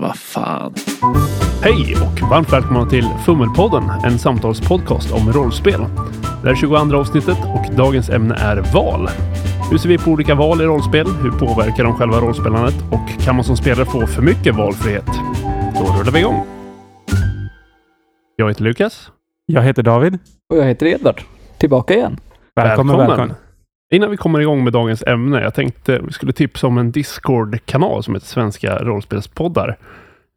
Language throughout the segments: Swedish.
Vad fan. Hej och varmt välkomna till Fummelpodden, en samtalspodcast om rollspel. Det är 22 avsnittet och dagens ämne är val. Hur ser vi på olika val i rollspel? Hur påverkar de själva rollspelandet? Och kan man som spelare få för mycket valfrihet? Då rullar vi igång. Jag heter Lukas. Jag heter David. Och jag heter Edvard. Tillbaka igen. Välkommen, välkommen. Innan vi kommer igång med dagens ämne. Jag tänkte vi skulle tipsa om en Discord-kanal som heter Svenska rollspelspoddar.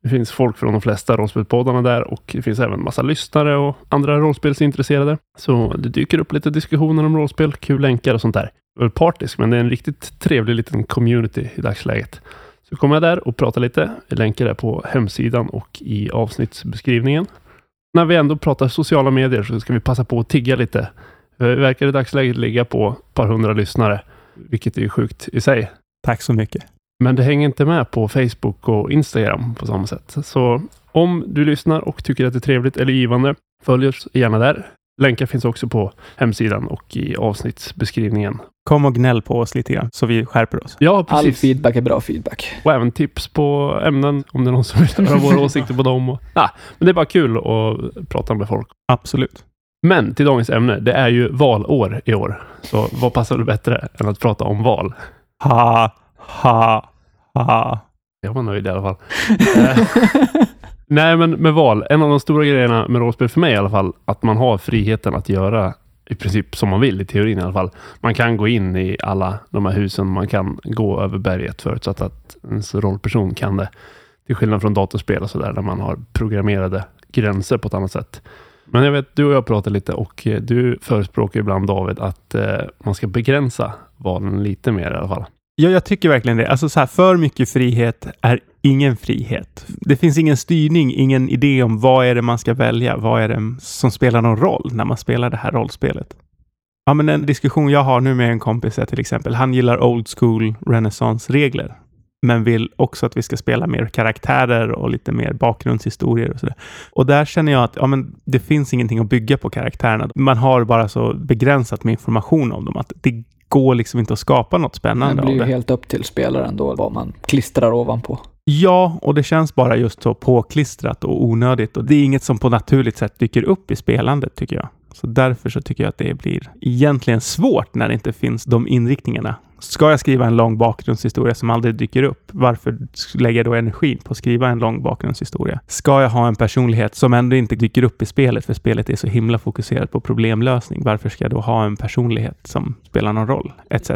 Det finns folk från de flesta rollspelspoddarna där och det finns även massa lyssnare och andra rollspelsintresserade. Så det dyker upp lite diskussioner om rollspel, kul länkar och sånt där. Jag är partisk, men det är en riktigt trevlig liten community i dagsläget. Så kommer jag där och pratar lite. Jag länkar det på hemsidan och i avsnittsbeskrivningen. När vi ändå pratar sociala medier så ska vi passa på att tigga lite. Vi verkar i dagsläget ligga på ett par hundra lyssnare, vilket är sjukt i sig. Tack så mycket. Men det hänger inte med på Facebook och Instagram på samma sätt. Så om du lyssnar och tycker att det är trevligt eller givande, följ oss gärna där. Länkar finns också på hemsidan och i avsnittsbeskrivningen. Kom och gnäll på oss lite grann så vi skärper oss. Ja, All precis. feedback är bra feedback. Och även tips på ämnen om det är någon som vill höra våra åsikter på dem. Och, ja, men det är bara kul att prata med folk. Absolut. Men till dagens ämne. Det är ju valår i år. Så vad passar det bättre än att prata om val? Ha, ha, ha. Jag var nöjd i alla fall. Eh, Nej, men med val. En av de stora grejerna med rollspel för mig i alla fall, att man har friheten att göra i princip som man vill, i teorin i alla fall. Man kan gå in i alla de här husen, man kan gå över berget förutsatt att ens rollperson kan det. Till skillnad från datorspel och sådär, där man har programmerade gränser på ett annat sätt. Men jag vet, du och jag pratar lite och eh, du förespråkar ibland David att eh, man ska begränsa valen lite mer i alla fall. Ja, jag tycker verkligen det. Alltså så här, för mycket frihet är ingen frihet. Det finns ingen styrning, ingen idé om vad är det man ska välja. Vad är det som spelar någon roll när man spelar det här rollspelet? Ja, men en diskussion jag har nu med en kompis är till exempel, han gillar old school renässansregler, men vill också att vi ska spela mer karaktärer och lite mer bakgrundshistorier och sådär. Och där känner jag att ja, men det finns ingenting att bygga på karaktärerna. Man har bara så begränsat med information om dem att det går liksom inte att skapa något Det spännande blir av ju det. helt upp till spelaren då vad man klistrar ovanpå. Ja, och det känns bara just så påklistrat och onödigt och det är inget som på naturligt sätt dyker upp i spelandet tycker jag. Så därför så tycker jag att det blir egentligen svårt när det inte finns de inriktningarna. Ska jag skriva en lång bakgrundshistoria som aldrig dyker upp, varför lägger jag då energin på att skriva en lång bakgrundshistoria? Ska jag ha en personlighet som ändå inte dyker upp i spelet, för spelet är så himla fokuserat på problemlösning, varför ska jag då ha en personlighet som spelar någon roll, etc.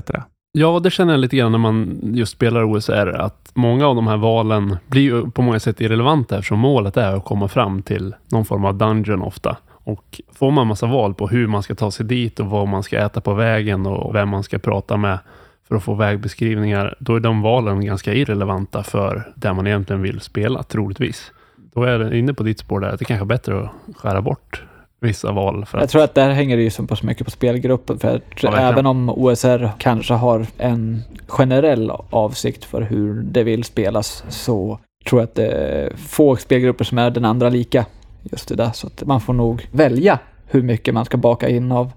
Ja, det känner jag lite grann när man just spelar OSR, att många av de här valen blir ju på många sätt irrelevanta eftersom målet är att komma fram till någon form av dungeon ofta. Och får man massa val på hur man ska ta sig dit och vad man ska äta på vägen och vem man ska prata med för att få vägbeskrivningar, då är de valen ganska irrelevanta för det man egentligen vill spela, troligtvis. Då är det inne på ditt spår där, att det kanske är bättre att skära bort vissa val. För Jag att, tror att där hänger det ju så pass mycket på spelgruppen. För Ja, även om OSR kanske har en generell avsikt för hur det vill spelas så tror jag att det är få spelgrupper som är den andra lika. Just det där. Så att man får nog välja hur mycket man ska baka in av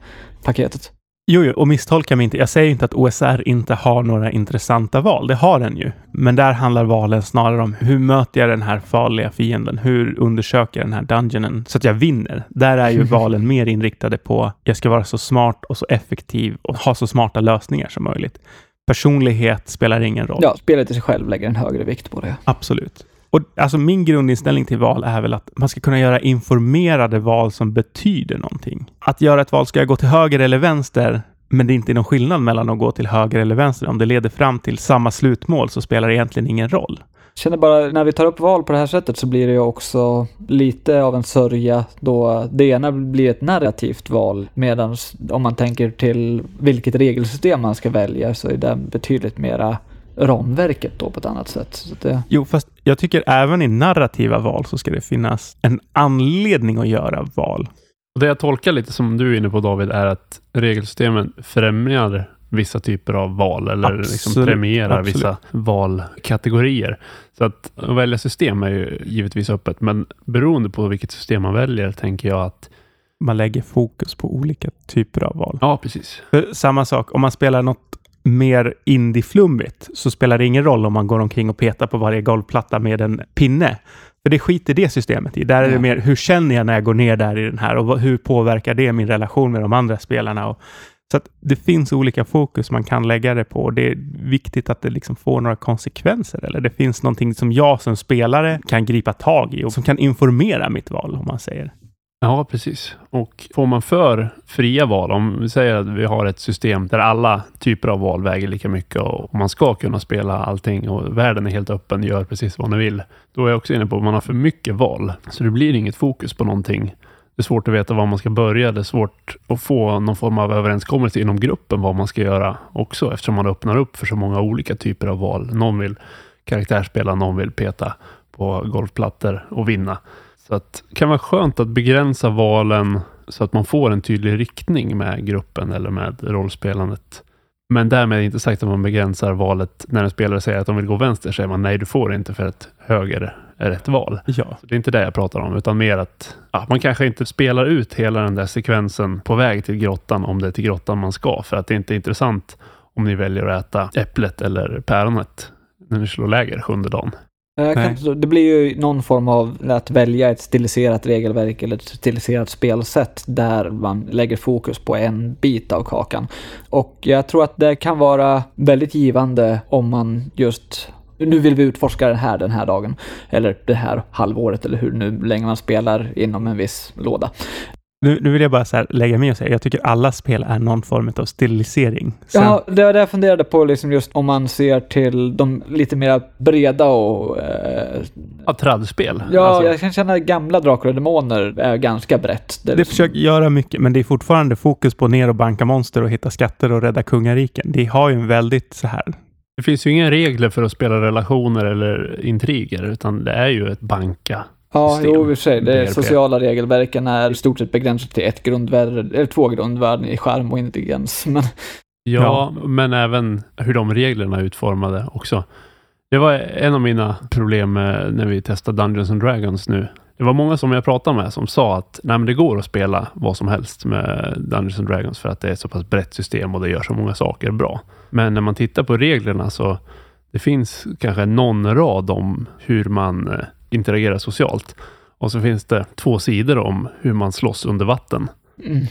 paketet. Jo, jo, och misstolka mig inte. Jag säger inte att OSR inte har några intressanta val. Det har den ju. Men där handlar valen snarare om hur möter jag den här farliga fienden? Hur undersöker jag den här dungeonen så att jag vinner? Där är ju valen mer inriktade på jag ska vara så smart och så effektiv och ha så smarta lösningar som möjligt. Personlighet spelar ingen roll. Ja, spelet i sig själv lägger en högre vikt på det. Absolut. Och alltså min grundinställning till val är väl att man ska kunna göra informerade val som betyder någonting. Att göra ett val, ska jag gå till höger eller vänster? Men det är inte någon skillnad mellan att gå till höger eller vänster. Om det leder fram till samma slutmål så spelar det egentligen ingen roll. Jag känner bara, när vi tar upp val på det här sättet så blir det ju också lite av en sörja då det ena blir ett narrativt val medan om man tänker till vilket regelsystem man ska välja så är det betydligt mera ramverket då på ett annat sätt. Så det, Jo, fast jag tycker även i narrativa val så ska det finnas en anledning att göra val. Och det jag tolkar lite som du är inne på David är att regelsystemen främjar vissa typer av val eller liksom premierar absolut. vissa valkategorier. Så att, att välja system är ju givetvis öppet, men beroende på vilket system man väljer tänker jag att Man lägger fokus på olika typer av val. ja, precis. För samma sak, om man spelar något mer indie-flummigt så spelar det ingen roll om man går omkring och petar på varje golvplatta med en pinne. För det skiter det systemet i. Där är det mer, hur känner jag när jag går ner där i den här och hur påverkar det min relation med de andra spelarna? Och, så det finns olika fokus man kan lägga det på. Det är viktigt att det liksom får några konsekvenser. Eller det finns någonting som jag som spelare kan gripa tag i och som kan informera mitt val, om man säger. Ja, precis. Och får man för fria val, om vi säger att vi har ett system där alla typer av val väger lika mycket och man ska kunna spela allting och världen är helt öppen, gör precis vad ni vill. Då är jag också inne på att man har för mycket val, så det blir inget fokus på någonting. Det är svårt att veta var man ska börja. Det är svårt att få någon form av överenskommelse inom gruppen vad man ska göra också eftersom man öppnar upp för så många olika typer av val. Någon vill karaktärsspela, någon vill peta på golfplattor och vinna. Så att det kan vara skönt att begränsa valen så att man får en tydlig riktning med gruppen eller med rollspelandet. Men därmed inte sagt att man begränsar valet. När en spelare säger att de vill gå vänster säger man nej, du får inte för att höger är rätt val. Ja, Så det är inte det jag pratar om, utan mer att ja, man kanske inte spelar ut hela den där sekvensen på väg till grottan om det är till grottan man ska. För att det inte är intressant om ni väljer att äta äpplet eller päronet när ni slår läger sjunde dagen. Nej. inte det blir ju någon form av att välja ett stiliserat regelverk eller ett stiliserat spelsätt där man lägger fokus på en bit av kakan. Och jag tror att det kan vara väldigt givande om man just nu vill vi utforska den här den här dagen. Eller det här halvåret eller hur nu länge man spelar inom en viss låda. Nu, nu vill jag bara så här lägga med och säga, jag tycker alla spel är någon form av stilisering. Sen, Ja, det var det jag funderade på, liksom just om man ser till de lite mer breda och... Eh, Ja, tradspel. ja, Alltså, jag kan känna att gamla Drakar och Demoner är ganska brett. är Det liksom- försöker göra mycket, men det är fortfarande fokus på ner och banka monster och hitta skatter och rädda kungariken. Det har ju en väldigt så här... Det finns ju inga regler för att spela relationer eller intriger, utan det är ju ett banka. Ja, system. jo, i och för sig. Det sociala regelverken är i stort sett begränsat till ett grundvärde, eller två grundvärden i skärm och intelligens. Men Ja, men även hur de reglerna är utformade också. Det var en av mina problem när vi testade Dungeons and Dragons nu. Det var många som jag pratade med som sa att Nej, men det går att spela vad som helst med Dungeons and Dragons för att det är ett så pass brett system och det gör så många saker bra. Men när man tittar på reglerna så det finns kanske någon rad om hur man interagerar socialt. Och så finns det två sidor om hur man slåss under vatten. mm,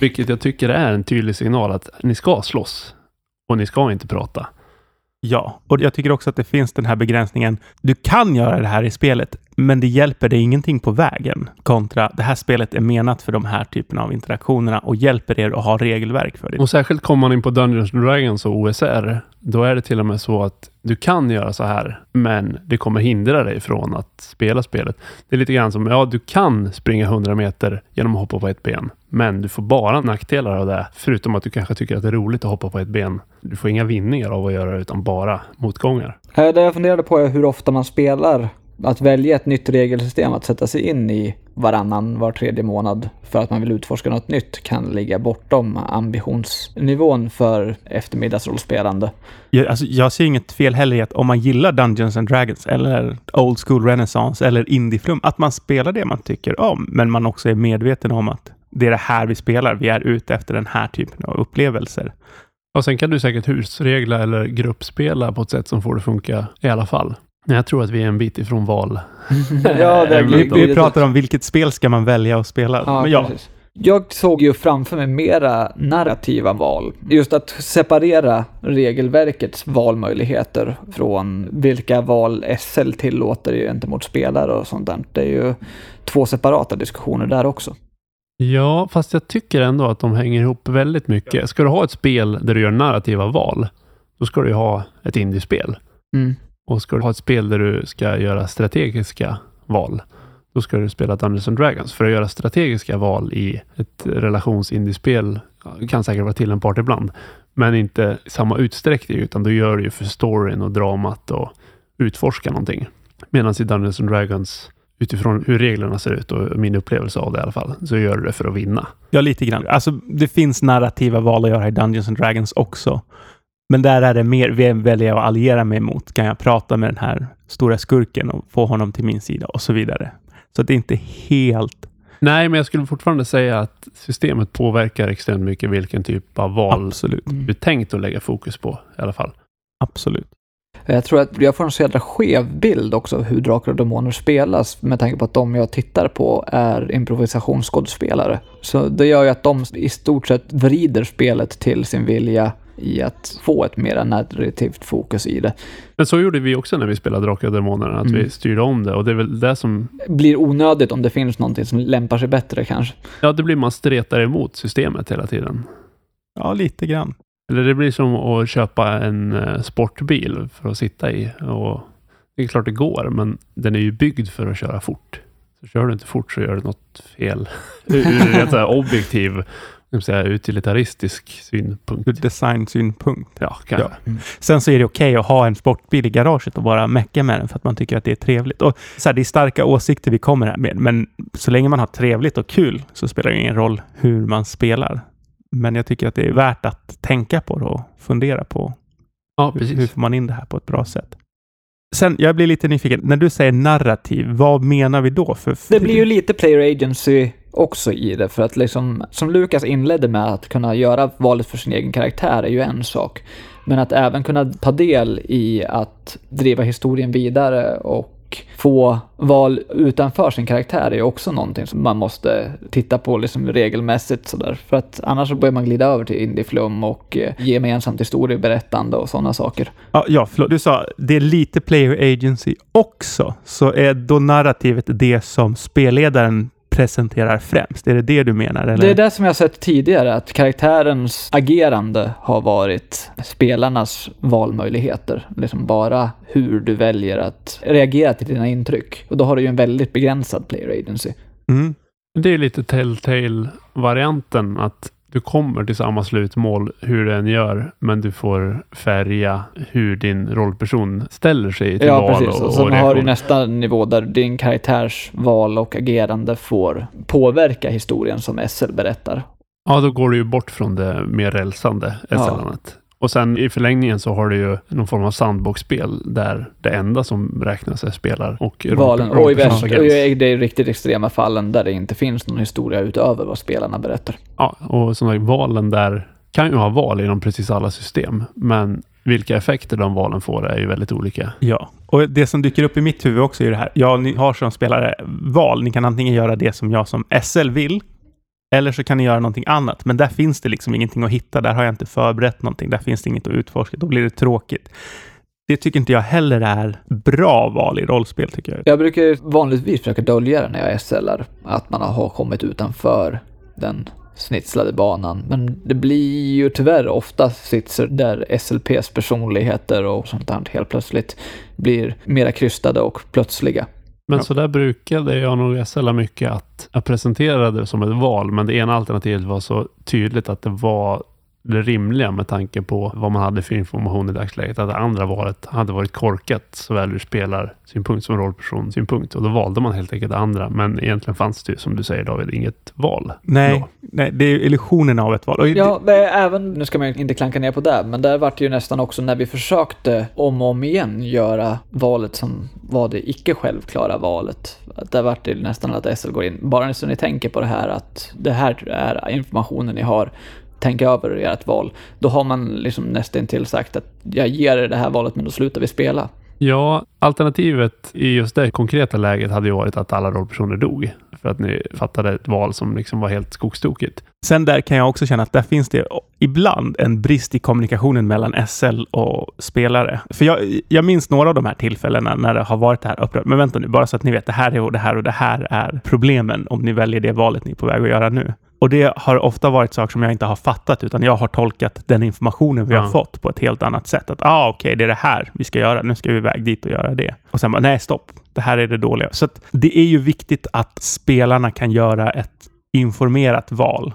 Vilket jag tycker är en tydlig signal att ni ska slåss och ni ska inte prata. Ja, och jag tycker också att det finns den här begränsningen. Du kan göra det här i spelet, men det hjälper dig ingenting på vägen. Kontra det här spelet är menat för de här typerna av interaktionerna och hjälper er att ha regelverk för det. Och särskilt kommer man in på Dungeons and Dragons och OSR, då är det till och med så att du kan göra så här, men det kommer hindra dig från att spela spelet. Det är lite grann som, ja, du kan springa 100 meter genom att hoppa på ett ben, men du får bara nackdelar av det, förutom att du kanske tycker att det är roligt att hoppa på ett ben. Du får inga vinningar av att göra det, utan bara motgångar. Eh, Det jag funderade på är hur ofta man spelar. Att välja ett nytt regelsystem att sätta sig in i varannan, var tredje månad för att man vill utforska något nytt kan ligga bortom ambitionsnivån för eftermiddagsrollspelande. Jag, alltså, jag ser inget fel heller i att om man gillar Dungeons and Dragons eller Old School Renaissance eller Indieflum, att man spelar det man tycker om, men man också är medveten om att det är det här vi spelar. Vi är ute efter den här typen av upplevelser. Och sen kan du säkert husregla eller gruppspela på ett sätt som får det funka i alla fall. Jag tror att vi är en bit ifrån val. ja, det Vi- Vi, pratar om vilket spel ska man välja att spela. Ja, ja. Jag såg ju framför mig mera narrativa val. Just att separera regelverkets valmöjligheter från vilka val SL tillåter gentemot spelare och sånt där. Det är ju två separata diskussioner där också. Ja, fast jag tycker ändå att de hänger ihop väldigt mycket. Ska du ha ett spel där du gör narrativa val, då ska du ju ha ett indiespel. Mm. Och ska du ha ett spel där du ska göra strategiska val, då ska du spela Dungeons and Dragons. För att göra strategiska val i ett relationsindiespel kan säkert vara tillämpbart ibland, men inte i samma utsträckning, utan då gör du ju för storyn och dramat och utforska någonting. Medan i Dungeons and Dragons, utifrån hur reglerna ser ut och min upplevelse av det i alla fall, så gör du det för att vinna. ja, lite grann. Alltså, det finns narrativa val att göra i Dungeons and Dragons också. Men där är det mer, vem väljer jag att alliera mig mot? Kan jag prata med den här stora skurken och få honom till min sida och så vidare. Så det är inte helt Nej, men jag skulle fortfarande säga att systemet påverkar extremt mycket vilken typ av val Absolut. du tänkt att lägga fokus på i alla fall. Absolut. Jag tror att jag får en så jädra skev bild också av hur Drakar och Demoner spelas med tanke på att de jag tittar på är improvisationsskådespelare. Så det gör ju att de i stort sett vrider spelet till sin vilja i att få ett mera narrativt fokus i det. Men så gjorde vi också när vi spelade Drakar och Demoner, att Mm. vi styrde om det och det är väl det som, Blir onödigt om det finns någonting som lämpar sig bättre kanske. ja det blir man stretar emot systemet hela tiden. Ja, lite grann. Eller det blir som att köpa en eh, sportbil för att sitta i. Och det är klart det går, men den är ju byggd för att köra fort. Så kör du inte fort så gör du något fel. Ur här objektiv, säga, utilitaristisk synpunkt. Ur designsynpunkt. Ja, kan Ja. Sen så är det okej att ha en sportbil i garaget och bara mecka med den för att man tycker att det är trevligt. Och så här, det är starka åsikter vi kommer här med, men så länge man har trevligt och kul så spelar det ingen roll hur man spelar. Men jag tycker att det är värt att tänka på och fundera på ja, hur, hur får man in det här på ett bra sätt. Sen, jag blir lite nyfiken. När du säger narrativ, vad menar vi då? För Det blir ju lite player agency också i det, för att liksom, som Lukas inledde med att kunna göra valet för sin egen karaktär är ju en sak. Men att även kunna ta del i att driva historien vidare och få val utanför sin karaktär är ju också någonting som man måste titta på liksom regelmässigt sådär. För att annars så börjar man glida över till indieflum och eh, gemensamt historieberättande och sådana saker. Ja, ja förlåt. Du sa det är lite player agency också. Så är då narrativet det som spelledaren presenterar främst? Är det det du menar? Eller? Det är det som jag har sett tidigare, att karaktärens agerande har varit spelarnas valmöjligheter. Liksom bara hur du väljer att reagera till dina intryck. Och då har du ju en väldigt begränsad player agency. Mm. Det är lite Telltale-varianten att du kommer till samma slutmål hur den gör, men du får färga hur din rollperson ställer sig till Ja, val precis. Och och, sen har du nästa nivå där din karaktärs val och agerande får påverka historien som SL berättar. Ja, då går du ju bort från det mer rälsande Ja. Och sen i förlängningen så har du ju någon form av sandbox-spel där det enda som räknas är spelar och Valen. Och i, värst, och i det riktigt extrema fallen där det inte finns någon historia utöver vad spelarna berättar. Ja, och som sagt, valen där kan ju ha val inom precis alla system, men vilka effekter de valen får är ju väldigt olika. Ja, och det som dyker upp i mitt huvud också är det här. Ja, ni har som spelare val. Ni kan antingen göra det som jag som SL vill, eller så kan ni göra någonting annat. Men där finns det liksom ingenting att hitta. Där har jag inte förberett någonting. Där finns det inget att utforska. Då blir det tråkigt. Det tycker inte jag heller är bra val i rollspel, tycker jag. Jag brukar vanligtvis försöka dölja det när jag SLar, att man har kommit utanför den snitslade banan. Men det blir ju tyvärr ofta sitser där SLPs personligheter och sånt där helt plötsligt blir mera krystade och plötsliga. Men Ja. så där brukade jag nog SLa mycket att jag presenterade det som ett val, men det ena alternativet var så tydligt att det var det rimliga med tanke på vad man hade för information i dagsläget. Att det andra valet hade varit korkat såväl ur spelarsynpunkt som rollpersonsynpunkt. Och då valde man helt enkelt det andra. Men egentligen fanns det ju, som du säger David, inget val. Nej, då. nej det är illusionen av ett val. Och Ja, men även, nu ska man ju inte klanka ner på det, men där vart det ju nästan också när vi försökte om och om igen göra valet som var det icke självklara valet. Där vart det nästan att SL går in, bara så ni tänker på det här att det här är informationen ni har, tänk över ert val. Då har man liksom nästan till sagt att jag ger er det här valet men då slutar vi spela. Ja, alternativet i just det konkreta läget hade ju varit att alla rollpersoner dog. För att ni fattade ett val som liksom var helt skogstokigt. Sen där kan jag också känna att där finns det ibland en brist i kommunikationen mellan SL och spelare. För jag, jag minns några av de här tillfällena när det har varit det här upprört. Men vänta nu, bara så att ni vet, det här är och det här och det här är problemen om ni väljer det valet ni är på väg att göra nu. Och det har ofta varit saker som jag inte har fattat, utan jag har tolkat den informationen vi Ja. har fått på ett helt annat sätt. Att ah, okej, det är det här vi ska göra. Nu ska vi iväg dit och göra det. Och sen bara, nej, stopp. Det här är det dåliga. Så det är ju viktigt att spelarna kan göra ett informerat val.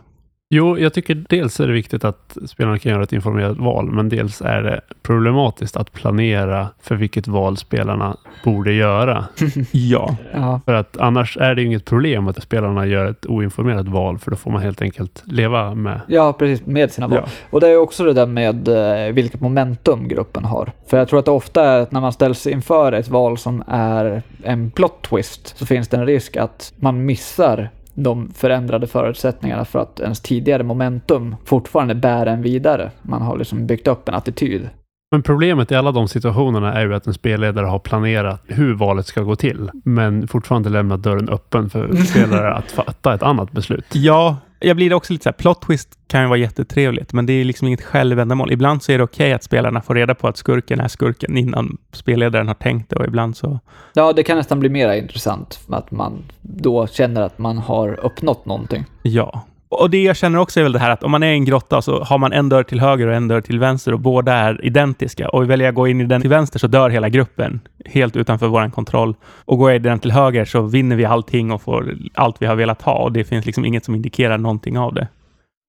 Jo, jag tycker dels är det viktigt att spelarna kan göra ett informerat val, men dels är det problematiskt att planera för vilket val spelarna borde göra. Ja, Ja, För att annars är det inget problem att spelarna gör ett oinformerat val, för då får man helt enkelt leva med. ja precis, med sina val. ja. Och det är också det där med eh, vilket momentum gruppen har. För jag tror att det ofta är att när man ställs inför ett val som är en plot twist så finns det en risk att man missar de förändrade förutsättningarna för att ens tidigare momentum fortfarande bär en vidare. Man har liksom byggt upp en attityd. Men problemet i alla de situationerna är ju att en spelledare har planerat hur valet ska gå till, men fortfarande lämnat dörren öppen för spelare att fatta ett annat beslut. Ja, jag blir också lite så här, plot twist kan ju vara jättetrevligt, men det är liksom inget självändamål. Ibland så är det okej okay att spelarna får reda på att skurken är skurken innan spelledaren har tänkt det och ibland så... Ja, det kan nästan bli mer intressant, att man då känner att man har uppnått någonting. Ja, och det jag känner också är väl det här att om man är i en grotta så har man en dörr till höger och en dörr till vänster och båda är identiska. Och väljer jag gå in i den till vänster så dör hela gruppen helt utanför vår kontroll. Och går jag i den till höger så vinner vi allting och får allt vi har velat ha. Och det finns liksom inget som indikerar någonting av det.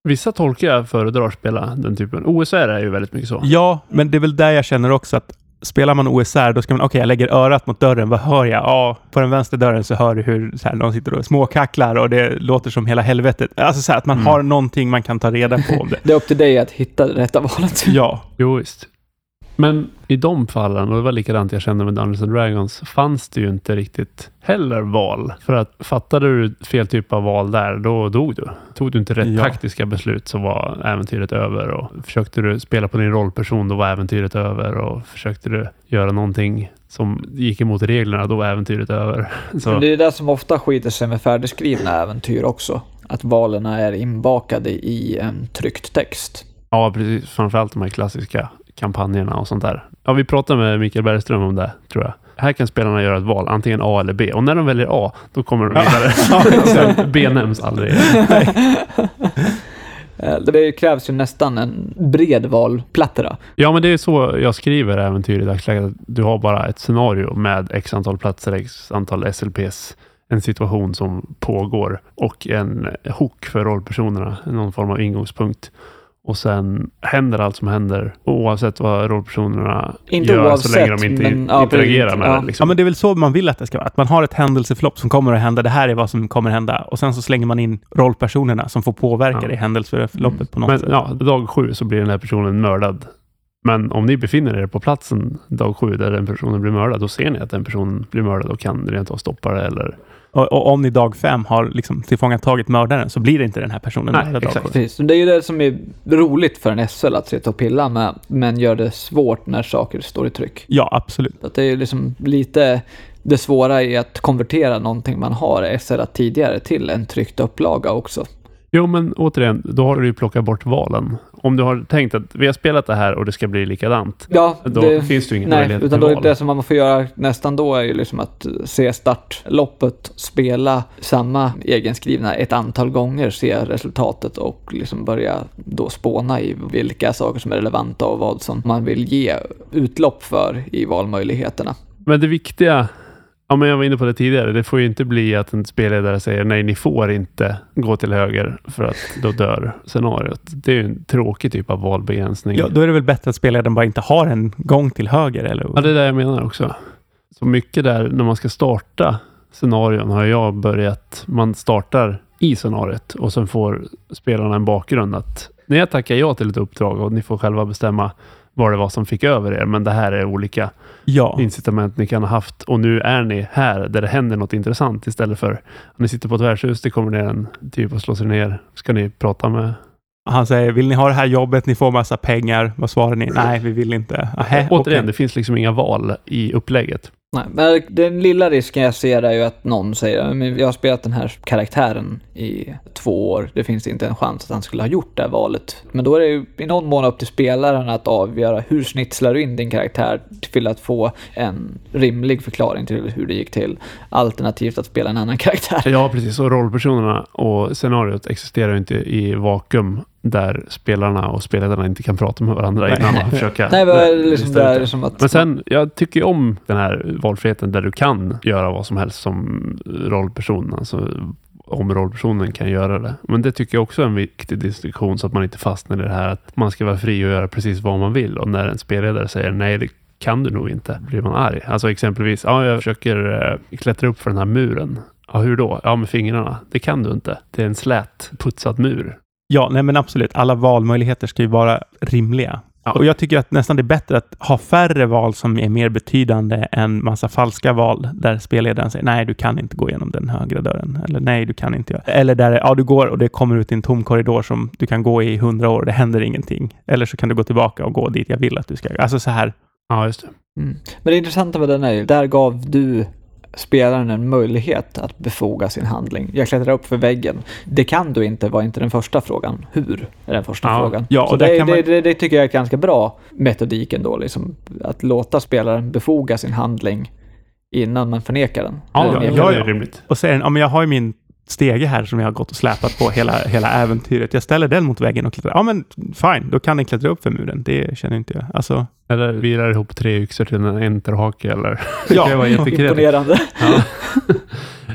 Vissa tolkar jag föredrar spela den typen. OSR är ju väldigt mycket så. Ja, men det är väl där jag känner också att spelar man OSR, då ska man, okej, okay, jag lägger örat mot dörren, vad hör jag? Ja, på den vänstra dörren så hör du hur så här, någon sitter och småkacklar och det låter som hela helvetet. Alltså så här, att man mm. har någonting man kan ta reda på om det. det är upp till dig att hitta det rätta valet. ja. Jo, visst. Men i de fallen, och det var likadant jag kände med Dungeons and Dragons, fanns det ju inte riktigt heller val. För att fattade du fel typ av val där, då dog du. Tog du inte rätt ja. taktiska beslut så var äventyret över. Och försökte du spela på din rollperson, då var äventyret över. Och försökte du göra någonting som gick emot reglerna, då var äventyret över. Så. Det är det som ofta skiter sig med färdigskrivna äventyr också. Att valen är inbakade i en tryckt text. Ja, precis. Framförallt de här klassiska kampanjerna och sånt där. Ja, vi pratade med Mikael Bergström om det, tror jag. Här kan spelarna göra ett val, antingen A eller B. Och när de väljer A, då kommer de vidare. B nämns aldrig. Eh, det krävs ju nästan en bred valplattera. Ja, men det är så jag skriver äventyr i dagsläget. Du har bara ett scenario med x antal platser, x antal SLPs, en situation som pågår och en hook för rollpersonerna, någon form av ingångspunkt. Och sen händer allt som händer oavsett vad rollpersonerna inte gör oavsett, så länge de inte men, ja, interagerar med ja. det. Liksom. Ja, men det är väl så man vill att det ska vara. Att man har ett händelseförlopp som kommer att hända. Det här är vad som kommer att hända. Och sen så slänger man in rollpersonerna som får påverka ja. det händelseförloppet mm. på något men, sätt. Ja, dag sju så blir den här personen mördad. Men om ni befinner er på platsen dag sju där den personen blir mördad, då ser ni att den personen blir mördad och kan rent av stoppa det eller och, och, om ni dag fem har liksom tillfångatagit mördaren så blir det inte den här personen Nej, exakt. Precis. Det är ju det som är roligt för en SL att sitta och pilla med, men gör det svårt när saker står i tryck. Ja, absolut. Att det är liksom lite det svåra i att konvertera någonting man har SL tidigare till en tryckt upplaga också. Jo, men återigen, då har du ju plockat bort valen. Om du har tänkt att vi har spelat det här och det ska bli likadant. Ja, då det, finns det ju ingen nej, möjlighet utan till då, val. Det som man får göra nästan då är ju liksom att se startloppet, spela samma egenskrivna ett antal gånger, se resultatet och liksom börja då spåna i vilka saker som är relevanta och vad som man vill ge utlopp för i valmöjligheterna. Men det viktiga Ja, men jag var inne på det tidigare. Det får ju inte bli att en spelledare säger nej, ni får inte gå till höger för att då dör scenariot. Det är ju en tråkig typ av valbegränsning. Ja, då är det väl bättre att spelledaren bara inte har en gång till höger, eller? Ja, det är det jag menar också. Så mycket där när man ska starta scenarion har jag börjat. Man startar i scenariot och sen får spelarna en bakgrund att när jag tackar ja till ett uppdrag och ni får själva bestämma vad det var som fick över er, men det här är olika ja. incitament ni kan ha haft och nu är ni här där det händer något intressant istället för att ni sitter på ett värdshus, det kommer ner en typ och slår sig ner. Ska ni prata med han säger, vill ni ha det här jobbet? Ni får massa pengar. Vad svarar ni? Nej, vi vill inte. Ahä, Återigen, okay. det finns liksom inga val i upplägget. Nej, men den lilla risken jag ser är ju att någon säger jag har spelat den här karaktären i två år. Det finns inte en chans att han skulle ha gjort det här valet. Men då är det ju i någon mån upp till spelaren att avgöra hur snitslar du in din karaktär till att få en rimlig förklaring till hur det gick till. Alternativt att spela en annan karaktär. Ja, precis. Och rollpersonerna och scenariot existerar ju inte i vakuum där spelarna och spelledarna inte kan prata med varandra Nej. innan man försöker... Nej, men, liksom där, som att men sen, jag tycker om den här valfriheten där du kan göra vad som helst som rollperson. Alltså, om rollpersonen kan göra det. Men det tycker jag också är en viktig distinktion så att man inte fastnar i det här att man ska vara fri och göra precis vad man vill. Och när en spelledare säger nej, det kan du nog inte, blir man arg. Alltså exempelvis, ja, jag försöker äh, klättra upp för den här muren. Ja, hur då? Ja, med fingrarna. Det kan du inte. Det är en slät, putsad mur. Ja, nej men absolut. Alla valmöjligheter ska ju vara rimliga. Och jag tycker att nästan det är bättre att ha färre val som är mer betydande än massa falska val där spelledaren säger nej, du kan inte gå igenom den högra dörren. Eller nej, du kan inte göra. Eller där ja, du går och det kommer ut i en tom korridor som du kan gå i hundra år och det händer ingenting. Eller så kan du gå tillbaka och gå dit jag vill att du ska. Alltså så här. Ja, just det. Mm. Men det intressanta med den är ju, där gav du spelaren en möjlighet att befoga sin handling. Jag klättrar upp för väggen. Det kan du inte, var inte den första frågan. Hur är den första Ja, frågan. ja, och det, man- det, det, det tycker jag är ganska bra metodik ändå, liksom, att låta spelaren befoga sin handling innan man förnekar den. Ja, ja, ja, är rimligt. Och säger den, ja men jag har ju min stege här som jag har gått och släpat på hela, hela äventyret. Jag ställer den mot väggen och klättrar. Ja men fine, då kan den klättra upp för muren. Det känner inte jag. Alltså, Eller virar ihop tre yxor till en enterhake eller... Ja. det var. Imponerande. Ja.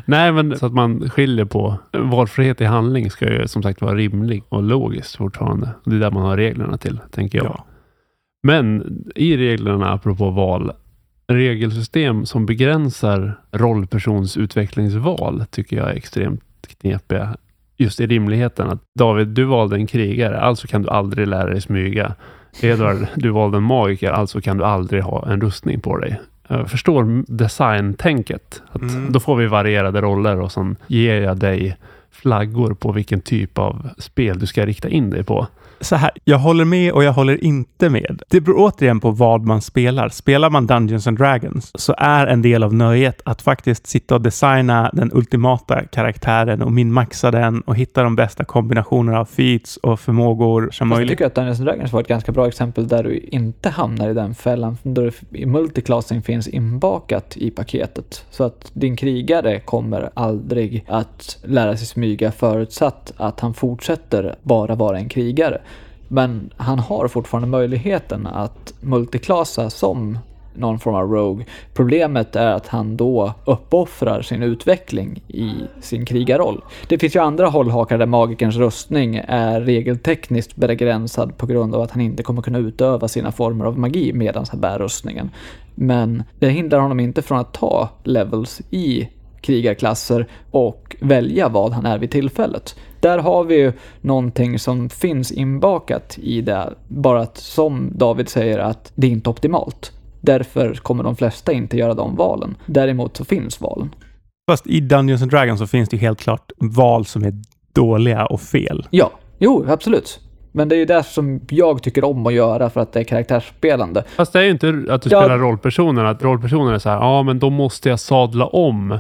Nej, men så att man skiljer på valfrihet i handling ska ju som sagt vara rimlig och logiskt fortfarande. Det är där man har reglerna till, tänker jag. ja. Men i reglerna, apropå val, regelsystem som begränsar rollpersons utvecklingsval tycker jag är extremt knepiga. Just i rimligheten att David, du valde en krigare, alltså kan du aldrig lära dig smyga. Edvard, du valde en magiker, alltså kan du aldrig ha en rustning på dig. Jag förstår designtänket. Att Mm. Då får vi varierade roller och sen ger jag dig flaggor på vilken typ av spel du ska rikta in dig på. Så här, jag håller med och jag håller inte med. Det beror återigen på vad man spelar. Spelar man Dungeons and Dragons så är en del av nöjet att faktiskt sitta och designa den ultimata karaktären och minmaxa den och hitta de bästa kombinationerna av feats och förmågor som Fast jag möjligt. tycker att Dungeons and Dragons var ett ganska bra exempel där du inte hamnar i den fällan. Då multiclassing finns inbakat i paketet. Så att din krigare kommer aldrig att lära sig smyga förutsatt att han fortsätter bara vara en krigare. Men han har fortfarande möjligheten att multiklasa som någon form av rogue. Problemet är att han då uppoffrar sin utveckling i sin krigarroll. Det finns ju andra hållhakar där magikerns rustning är regeltekniskt begränsad på grund av att han inte kommer kunna utöva sina former av magi medan han bär rustningen. Men det hindrar honom inte från att ta levels i krigarklasser och välja vad han är vid tillfället. Där har vi ju någonting som finns inbakat i det, bara att som David säger att det är inte optimalt. Därför kommer de flesta inte göra de valen. Däremot så finns valen. Fast i Dungeons and Dragons så finns det ju helt klart val som är dåliga och fel. Ja, jo, absolut. Men det är ju det som jag tycker om att göra för att det är karaktärsspelande. Fast det är ju inte att du Ja. spelar rollpersoner. Att rollpersoner är så här, ja men då måste jag sadla om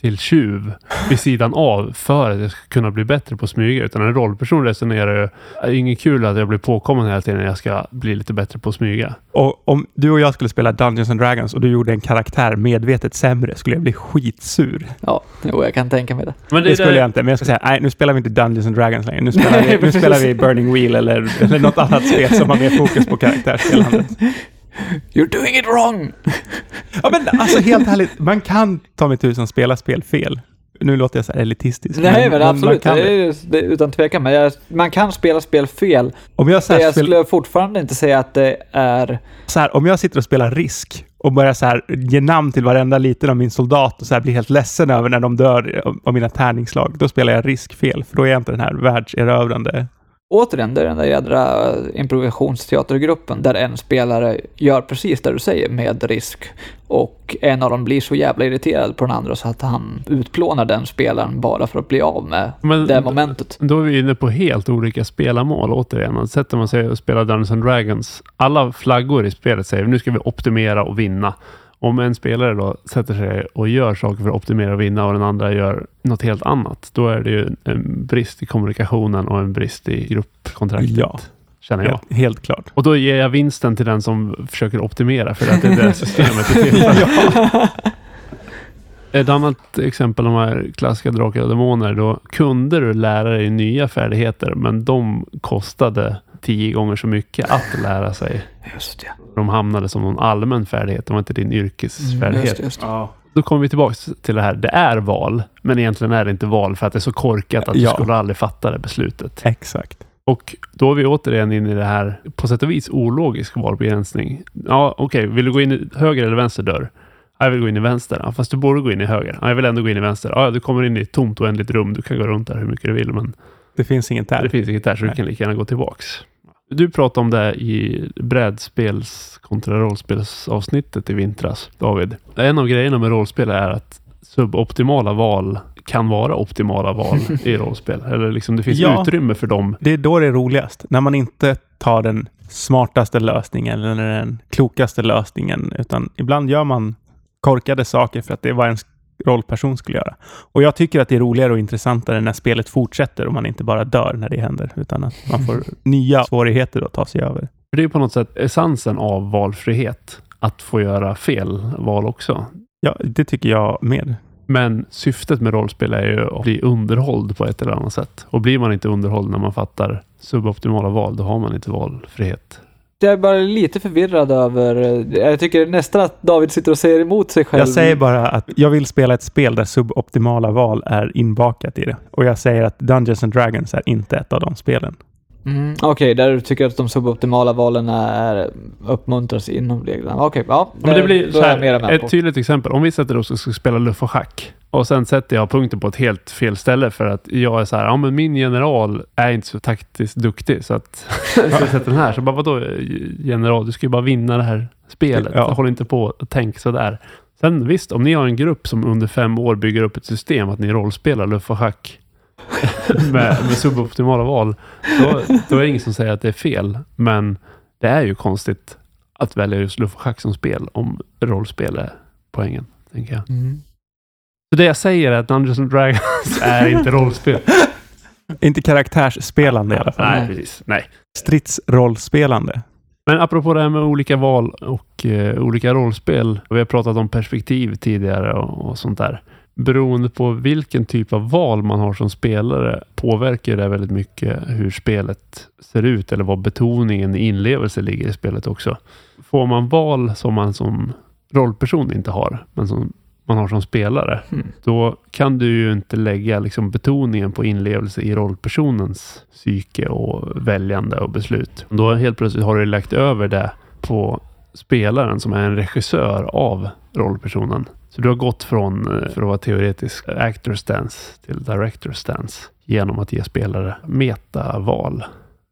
till tjuv vid sidan av för att jag ska kunna bli bättre på att smyga. Utan en rollperson resonerar ju, det är inget kul att jag blir påkommen hela tiden när jag ska bli lite bättre på att smyga. Och om du och jag skulle spela Dungeons and Dragons och du gjorde en karaktär medvetet sämre skulle jag bli skitsur. Ja, jo, jag kan tänka mig det. Men Det skulle jag inte, men jag ska säga nej, nu spelar vi inte Dungeons and Dragons längre. Nu spelar, Nej, vi, nu spelar vi Burning Wheel eller, eller något annat spel som har mer fokus på karaktärsspelandet. You're doing it wrong! Ja, men alltså helt ärligt, man kan ta mig tusan spela spel fel. Nu låter jag så här elitistisk. Nej, men man absolut. kan det det. utan tvekan. Men jag, man kan spela spel fel. Om jag, så här jag spel, skulle fortfarande inte säga att det är... så här, om jag sitter och spelar risk och börjar så här, ge namn till varenda liten av min soldat och så här, blir helt ledsen över när de dör av- mina tärningsslag, då spelar jag risk fel, för då är jag inte den här världserövrande Återigen, det är den där jädra improvisationsteatergruppen där en spelare gör precis det du säger med risk och en av dem blir så jävla irriterad på den andra så att han utplånar den spelaren bara för att bli av med Men- det momentet. Då är vi inne på helt olika spelarmål återigen. Sätter man sig och spelar Dungeons and Dragons, alla flaggor i spelet säger nu ska vi optimera och vinna. Om en spelare då sätter sig och gör saker för att optimera och vinna och den andra gör något helt annat, då är det ju en brist i kommunikationen och en brist i gruppkontraktet. Ja. Känner jag. Helt, helt klart. Och då ger jag vinsten till den som försöker optimera för att det är det systemet är till för. Ett annat exempel, de här klassiska drakar och demoner, då kunde du lära dig nya färdigheter, men de kostade tio gånger så mycket att lära sig. Just det. De hamnade som någon allmän färdighet, det var inte din yrkesfärdighet. Mm, Just det, just det. Ja. Då kommer vi tillbaka till det här, det är val, men egentligen är det inte val för att det är så korkat att du Ja. skulle aldrig fatta det beslutet. Exakt. Och då är vi återigen inne i det här, på sätt och vis ologisk valbegränsning. Ja, okej, vill du gå in i höger eller vänster dörr? Ja, jag vill gå in i vänster. Ja, fast du borde gå in i höger. Ja, jag vill ändå gå in i vänster. Ja, du kommer in i ett tomt oändligt rum. Du kan gå runt där hur mycket du vill, men Det finns inget det där. finns inget där, så du Nej. kan lika gärna gå tillbaks. Du pratade om det i brädspels kontra rollspelsavsnittet i vintras, David. En av grejerna med rollspel är att suboptimala val kan vara optimala val i rollspel. Eller liksom det finns Ja. utrymme för dem. Det är då det är roligast. När man inte tar den smartaste lösningen eller den klokaste lösningen, utan ibland gör man korkade saker för att det är vad ens rollperson skulle göra. Och jag tycker att det är roligare och intressantare när spelet fortsätter och man inte bara dör när det händer, utan att man får nya svårigheter att ta sig över. För det är på något sätt essensen av valfrihet. Att få göra fel val också. Ja, det tycker jag med. Men syftet med rollspel är ju att bli underhålld på ett eller annat sätt. Och blir man inte underhålld när man fattar suboptimala val, då har man inte valfrihet. Jag är bara lite förvirrad över... Eh, jag tycker nästan att David sitter och säger emot sig själv. Jag säger bara att jag vill spela ett spel där suboptimala val är inbakat i det. Och jag säger att Dungeons and Dragons är inte ett av de spelen. Mm, Okej, där du tycker att de suboptimala valen är uppmuntras inom reglerna. Okej, ja. Ja, men det blir så här, ett på. tydligt exempel. Om vi sätter oss och ska spela luff och schack och sen sätter jag punkten på ett helt fel ställe för att jag är så här, ja men min general är inte så taktiskt duktig så att jag sätter den här. Så bara vadå general, du ska ju bara vinna det här spelet. Ja. Håll inte på och tänk sådär. Sen visst, om ni har en grupp som under fem år bygger upp ett system att ni rollspelar luff och schack med, med suboptimala val, då, då är det ingen som säger att det är fel. Men det är ju konstigt att välja just luff och schack som spel om rollspel är poängen, tänker jag. Mm. Så det jag säger är att Dungeons and Dragons är inte rollspel. Inte karaktärsspelande i alla fall. Nej, precis. Nej. Stridsrollspelande. Men apropå det här med olika val och eh, olika rollspel. Vi har pratat om perspektiv tidigare och, och sånt där. Beroende på vilken typ av val man har som spelare påverkar det väldigt mycket hur spelet ser ut eller vad betoningen i inlevelse ligger i spelet också. Får man val som man som rollperson inte har, men som man har som spelare, Mm. då kan du ju inte lägga liksom betoningen på inlevelse i rollpersonens psyke och väljande och beslut. Då helt plötsligt har du lagt över det på spelaren som är en regissör av rollpersonen. Så du har gått från, eh, för att vara teoretisk, actor stance till director stance genom att ge spelare metaval.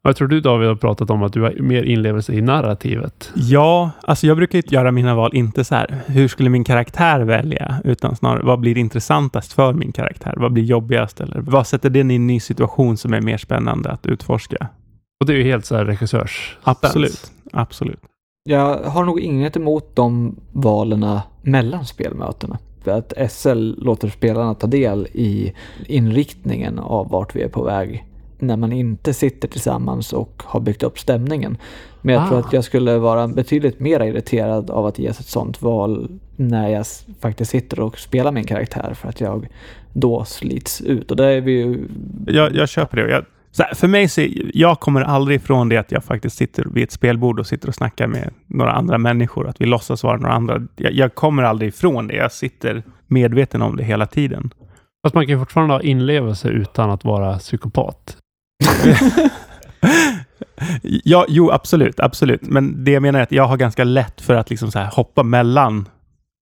Vad tror du David har pratat om att du har mer inlevelse i narrativet? Ja, alltså jag brukar inte göra mina val inte så här, hur skulle min karaktär välja? Utan snarare, vad blir intressantast för min karaktär? Vad blir jobbigast? Eller vad sätter den i en ny situation som är mer spännande att utforska? Och det är ju helt så här regissörs Absolut, absolut. Jag har nog inget emot de valen mellan spelmötena. För att SL låter spelarna ta del i inriktningen av vart vi är på väg när man inte sitter tillsammans och har byggt upp stämningen. Men jag tror Ah. att jag skulle vara betydligt mer irriterad av att ges ett sånt val när jag faktiskt sitter och spelar min karaktär för att jag då slits ut. Och det är vi ju... Jag, jag köper det. Jag, så här, för mig så, jag kommer aldrig ifrån det att jag faktiskt sitter vid ett spelbord och sitter och snackar med några andra människor, att vi låtsas vara några andra. Jag, jag kommer aldrig ifrån det. Jag sitter medveten om det hela tiden. Fast man kan fortfarande ha inlevelse utan att vara psykopat. ja, jo, absolut, absolut. Men det jag menar är att jag har ganska lätt för att liksom så hoppa mellan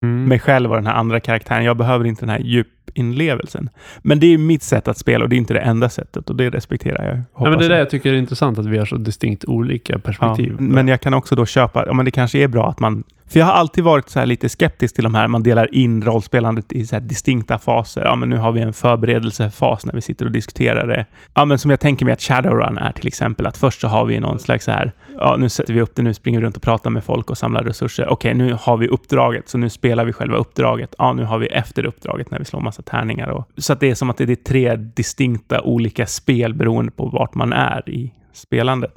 Mm. mig själv och den här andra karaktären. Jag behöver inte den här djupinlevelsen. Men det är mitt sätt att spela och det är inte det enda sättet och det respekterar jag. Ja, men det är det jag. tycker är intressant, att vi har så distinkt olika Ja, perspektiv. men jag kan också då köpa, ja men det kanske är bra att man... För jag har alltid varit så här lite skeptisk till de här, man delar in rollspelandet i så här distinkta faser. Ja, men nu har vi en förberedelsefas när vi sitter och diskuterar det. Ja, men som jag tänker mig att Shadowrun är till exempel, att först så har vi någon slags så här, ja nu sätter vi upp det, nu springer vi runt och pratar med folk och samlar resurser. Okej, nu har vi uppdraget, så nu spelar vi själva uppdraget. Ja, nu har vi efter uppdraget när vi slår massa tärningar. Och, så att det är som att det är tre distinkta olika spel beroende på vart man är i spelandet.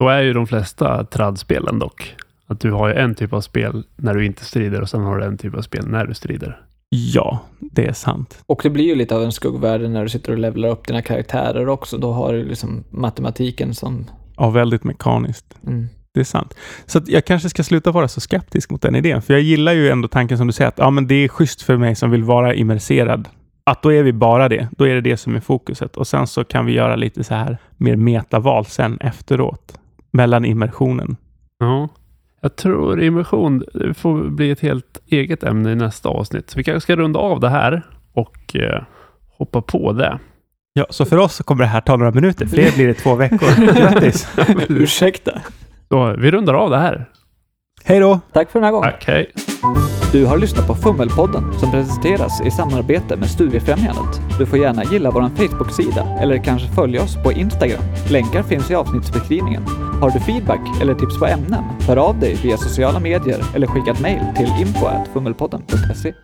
Då är ju de flesta tradspelen dock. Att du har ju en typ av spel när du inte strider och sen har du en typ av spel när du strider. Ja, det är sant. Och det blir ju lite av en skuggvärld när du sitter och levlar upp dina karaktärer också. Då har du liksom matematiken som... Ja, väldigt mekaniskt. Mm. Det är sant. Så att jag kanske ska sluta vara så skeptisk mot den idén. För jag gillar ju ändå tanken som du säger att ja, men det är schysst för mig som vill vara immerserad. Att då är vi bara det. Då är det det som är fokuset. Och sen så kan vi göra lite så här mer metaval sen efteråt. Mellan immersionen. Ja. Jag tror immersion får bli ett helt eget ämne i nästa avsnitt. Så vi kanske ska runda av det här och eh, hoppa på det. Ja, så för oss kommer det här ta några minuter. För er blir det två veckor. Grattis! Ursäkta. Så vi rundar av det här. Hej då! Tack för den här gången. Tack, hej. Du har lyssnat på Fummelpodden som presenteras i samarbete med Studiefrämjandet. Du får gärna gilla vår Facebook-sida eller kanske följa oss på Instagram. Länkar finns i avsnittsbeskrivningen. Har du feedback eller tips på ämnen? Hör av dig via sociala medier eller skicka ett mejl till info.fummelpodden.se.